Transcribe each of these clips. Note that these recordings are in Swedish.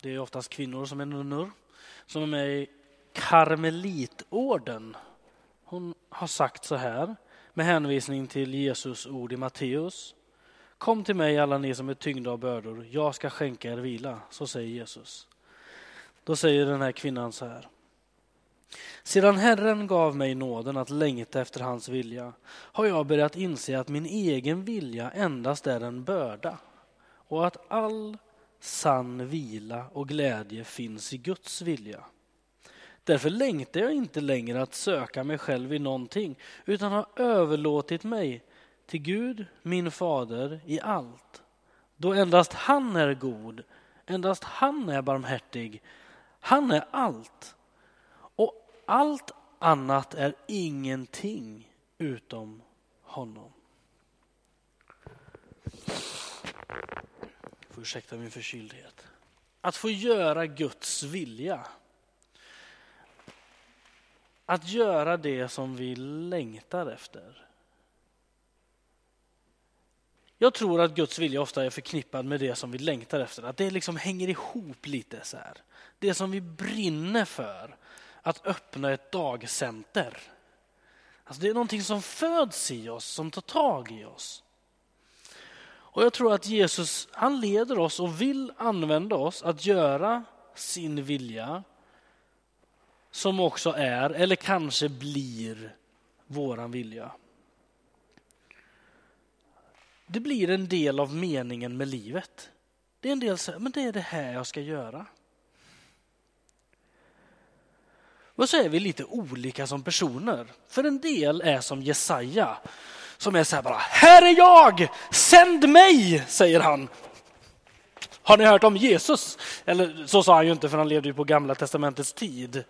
Det är oftast kvinnor som är nunnor som är med i Karmelitorden. Hon har sagt så här med hänvisning till Jesus ord i Matteus. Kom till mig alla ni som är tyngda av bördor, jag ska skänka er vila. Så säger Jesus. Då säger den här kvinnan så här. Sedan Herren gav mig nåden att längta efter hans vilja har jag börjat inse att min egen vilja endast är en börda och att all sann vila och glädje finns i Guds vilja. Därför längtar jag inte längre att söka mig själv i någonting utan har överlåtit mig till Gud, min fader, i allt. Då endast han är god, endast han är barmhärtig, han är allt. Och allt annat är ingenting utom honom. Får ursäkta min förkyldhet. Att få göra Guds vilja. Att göra det som vi längtar efter. Jag tror att Guds vilja ofta är förknippad med det som vi längtar efter. Att det liksom hänger ihop lite så här. Det som vi brinner för. Att öppna ett dagcenter. Alltså det är någonting som föds i oss, som tar tag i oss. Och jag tror att Jesus, han leder oss och vill använda oss att göra sin vilja som också är, eller kanske blir, våran vilja. Det blir en del av meningen med livet. Det är en del så men det är det här jag ska göra. Och så är vi lite olika som personer. För en del är som Jesaja som är så här bara, här är jag, sänd mig, säger han. Har ni hört om Jesus? Eller så sa han ju inte för han levde ju på gamla testamentets tid.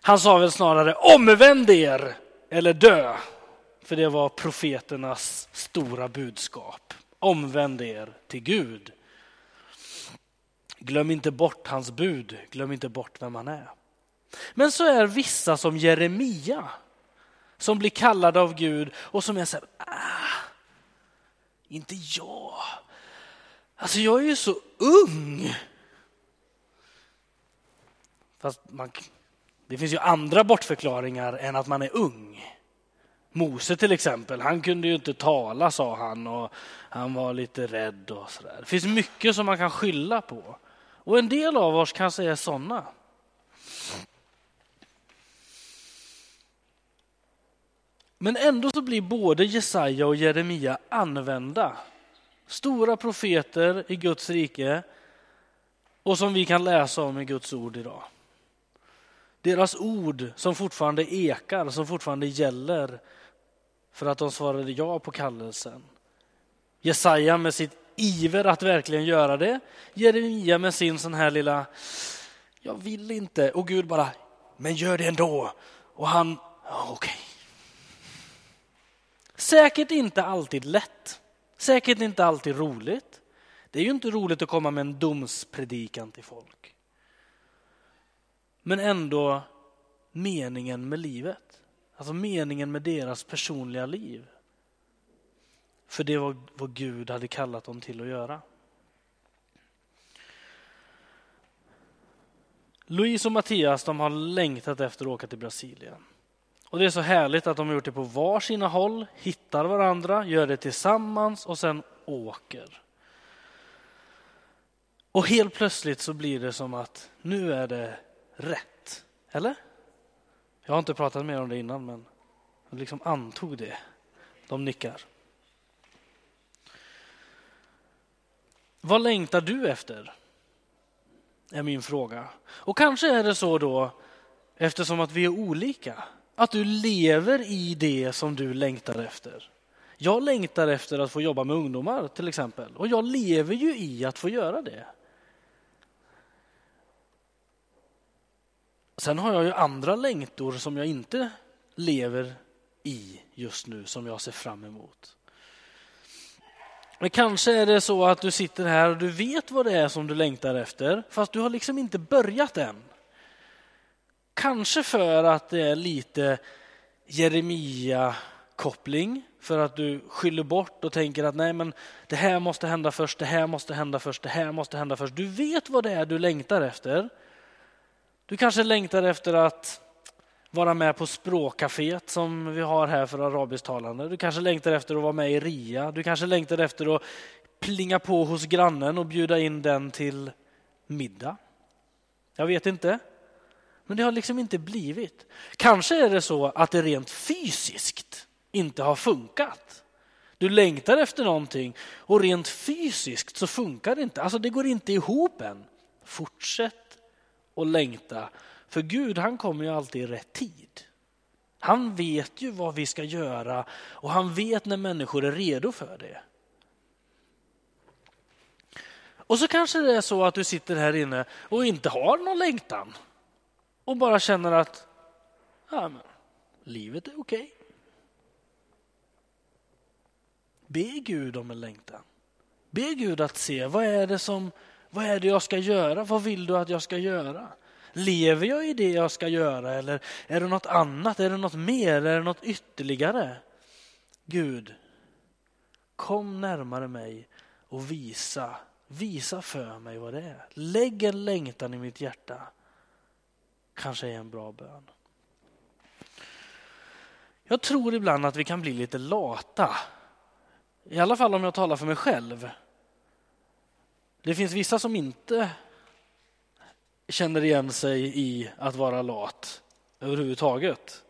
Han sa väl snarare omvänd er eller dö. För det var profeternas stora budskap. Omvänd er till Gud. Glöm inte bort hans bud, glöm inte bort vem han är. Men så är vissa som Jeremia som blir kallade av Gud och som är så här, ah, inte jag. Alltså jag är ju så ung. Fast man, det finns ju andra bortförklaringar än att man är ung. Mose till exempel, han kunde ju inte tala sa han och han var lite rädd och sådär. Det finns mycket som man kan skylla på. Och en del av oss kanske är sådana. Men ändå så blir både Jesaja och Jeremia använda. Stora profeter i Guds rike och som vi kan läsa om i Guds ord idag. Deras ord som fortfarande ekar, som fortfarande gäller för att de svarade ja på kallelsen. Jesaja med sitt iver att verkligen göra det. Jeremia med sin sån här lilla, jag vill inte. Och Gud bara, men gör det ändå. Och han, okej. Okay. Säkert inte alltid lätt, säkert inte alltid roligt. Det är ju inte roligt att komma med en domspredikan till folk. Men ändå meningen med livet, alltså meningen med deras personliga liv. För det var vad Gud hade kallat dem till att göra. Louise och Mattias de har längtat efter att åka till Brasilien. Och det är så härligt att de har gjort det på var sina håll, hittar varandra, gör det tillsammans och sen åker. Och helt plötsligt så blir det som att nu är det rätt. Eller? Jag har inte pratat mer om det innan men jag liksom antog det. De nickar. Vad längtar du efter? Är min fråga. Och kanske är det så då, eftersom att vi är olika, att du lever i det som du längtar efter. Jag längtar efter att få jobba med ungdomar till exempel och jag lever ju i att få göra det. Sen har jag ju andra längtor som jag inte lever i just nu som jag ser fram emot. Men kanske är det så att du sitter här och du vet vad det är som du längtar efter fast du har liksom inte börjat än. Kanske för att det är lite Jeremia-koppling för att du skyller bort och tänker att nej men det här måste hända först, det här måste hända först, det här måste hända först. Du vet vad det är du längtar efter. Du kanske längtar efter att vara med på språkcaféet som vi har här för arabisktalande. Du kanske längtar efter att vara med i RIA. Du kanske längtar efter att plinga på hos grannen och bjuda in den till middag. Jag vet inte. Men det har liksom inte blivit. Kanske är det så att det rent fysiskt inte har funkat. Du längtar efter någonting och rent fysiskt så funkar det inte. Alltså det går inte ihop än. Fortsätt att längta. För Gud han kommer ju alltid i rätt tid. Han vet ju vad vi ska göra och han vet när människor är redo för det. Och så kanske det är så att du sitter här inne och inte har någon längtan och bara känner att ja, men, livet är okej. Okay. Be Gud om en längtan. Be Gud att se vad är det som vad är det jag ska göra? Vad vill du att jag ska göra? Lever jag i det jag ska göra eller är det något annat? Är det något mer? Är det något ytterligare? Gud, kom närmare mig och visa, visa för mig vad det är. Lägg en längtan i mitt hjärta. Kanske är en bra bön. Jag tror ibland att vi kan bli lite lata. I alla fall om jag talar för mig själv. Det finns vissa som inte känner igen sig i att vara lat överhuvudtaget.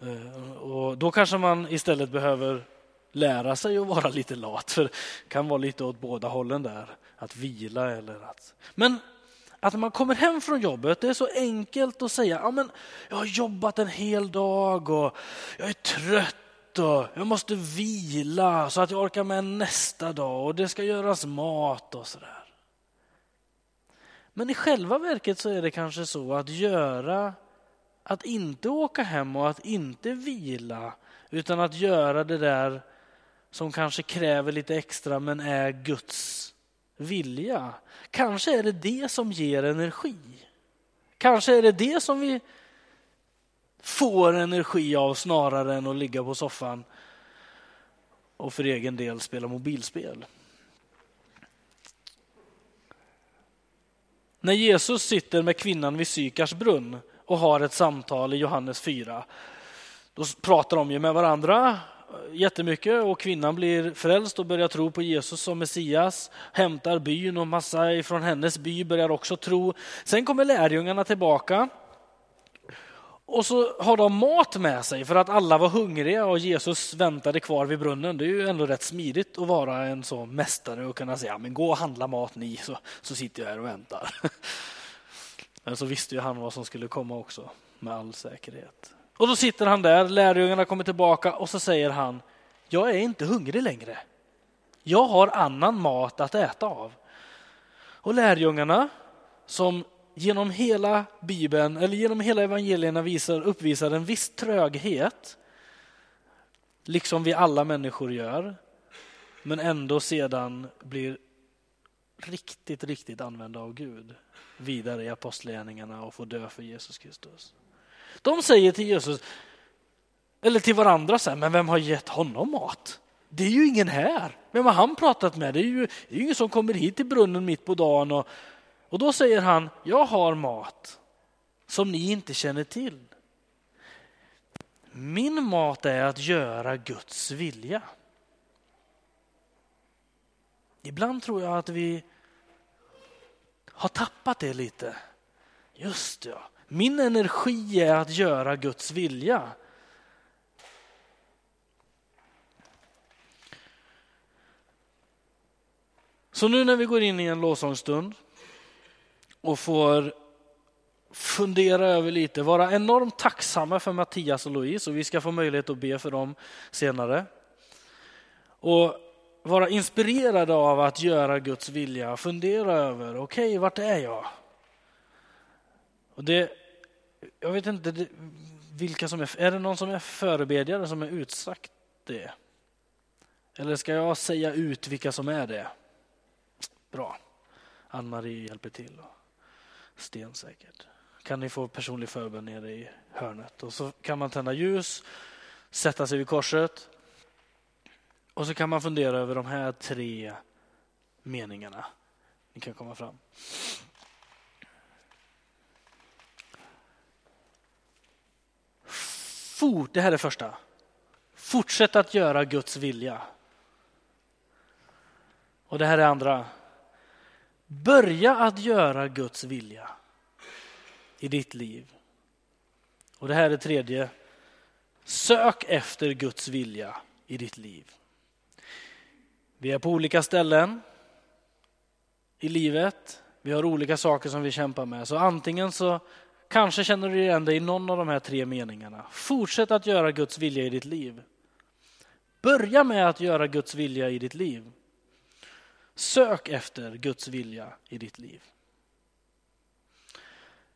Eh, och då kanske man istället behöver lära sig att vara lite lat, för det kan vara lite åt båda hållen där, att vila eller att... Men att när man kommer hem från jobbet, det är så enkelt att säga, ja men jag har jobbat en hel dag och jag är trött och jag måste vila så att jag orkar med nästa dag och det ska göras mat och sådär. Men i själva verket så är det kanske så att göra, att inte åka hem och att inte vila, utan att göra det där som kanske kräver lite extra men är Guds vilja. Kanske är det det som ger energi. Kanske är det det som vi får energi av snarare än att ligga på soffan och för egen del spela mobilspel. När Jesus sitter med kvinnan vid Sykars brunn och har ett samtal i Johannes 4, då pratar de ju med varandra jättemycket och kvinnan blir frälst och börjar tro på Jesus som Messias, hämtar byn och massa ifrån hennes by börjar också tro. Sen kommer lärjungarna tillbaka och så har de mat med sig för att alla var hungriga och Jesus väntade kvar vid brunnen. Det är ju ändå rätt smidigt att vara en sån mästare och kunna säga men gå och handla mat ni så, så sitter jag här och väntar. Men så visste ju han vad som skulle komma också med all säkerhet. Och då sitter han där, lärjungarna kommer tillbaka och så säger han jag är inte hungrig längre. Jag har annan mat att äta av. Och lärjungarna som genom hela Bibeln, eller genom hela evangelierna visar, uppvisar en viss tröghet, liksom vi alla människor gör, men ändå sedan blir riktigt, riktigt använda av Gud vidare i apostlagärningarna och får dö för Jesus Kristus. De säger till Jesus, eller till varandra, så här, men vem har gett honom mat? Det är ju ingen här. Vem har han pratat med? Det är ju, det är ingen som kommer hit till brunnen mitt på dagen och och då säger han, jag har mat som ni inte känner till. Min mat är att göra Guds vilja. Ibland tror jag att vi har tappat det lite. Just det, min energi är att göra Guds vilja. Så nu när vi går in i en lovsångsstund och får fundera över lite, vara enormt tacksamma för Mattias och Louise och vi ska få möjlighet att be för dem senare. Och vara inspirerade av att göra Guds vilja, fundera över, okej, okay, vart är jag? Och det, jag vet inte vilka som är, är det någon som är förebedjare som är utsagt det? Eller ska jag säga ut vilka som är det? Bra, Ann-Marie hjälper till stensäkert. Kan ni få personlig förbön nere i hörnet och så kan man tända ljus, sätta sig vid korset Och så kan man fundera över de här tre meningarna. Ni kan komma fram. For, det här är första. Fortsätt att göra Guds vilja. Och det här är andra. Börja att göra Guds vilja i ditt liv. Och det här är tredje. Sök efter Guds vilja i ditt liv. Vi är på olika ställen i livet. Vi har olika saker som vi kämpar med. Så antingen så kanske känner du igen dig i någon av de här tre meningarna. Fortsätt att göra Guds vilja i ditt liv. Börja med att göra Guds vilja i ditt liv. Sök efter Guds vilja i ditt liv.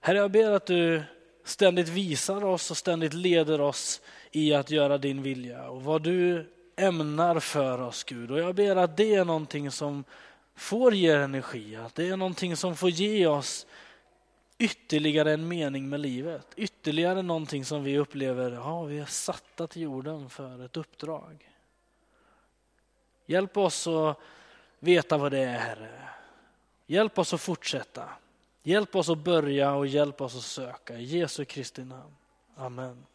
Herre, jag ber att du ständigt visar oss och ständigt leder oss i att göra din vilja och vad du ämnar för oss Gud. Och jag ber att det är någonting som får ge energi, att det är någonting som får ge oss ytterligare en mening med livet. Ytterligare någonting som vi upplever, ja vi är satta till jorden för ett uppdrag. Hjälp oss att veta vad det är Herre. Hjälp oss att fortsätta. Hjälp oss att börja och hjälp oss att söka. I Jesu Kristi namn. Amen.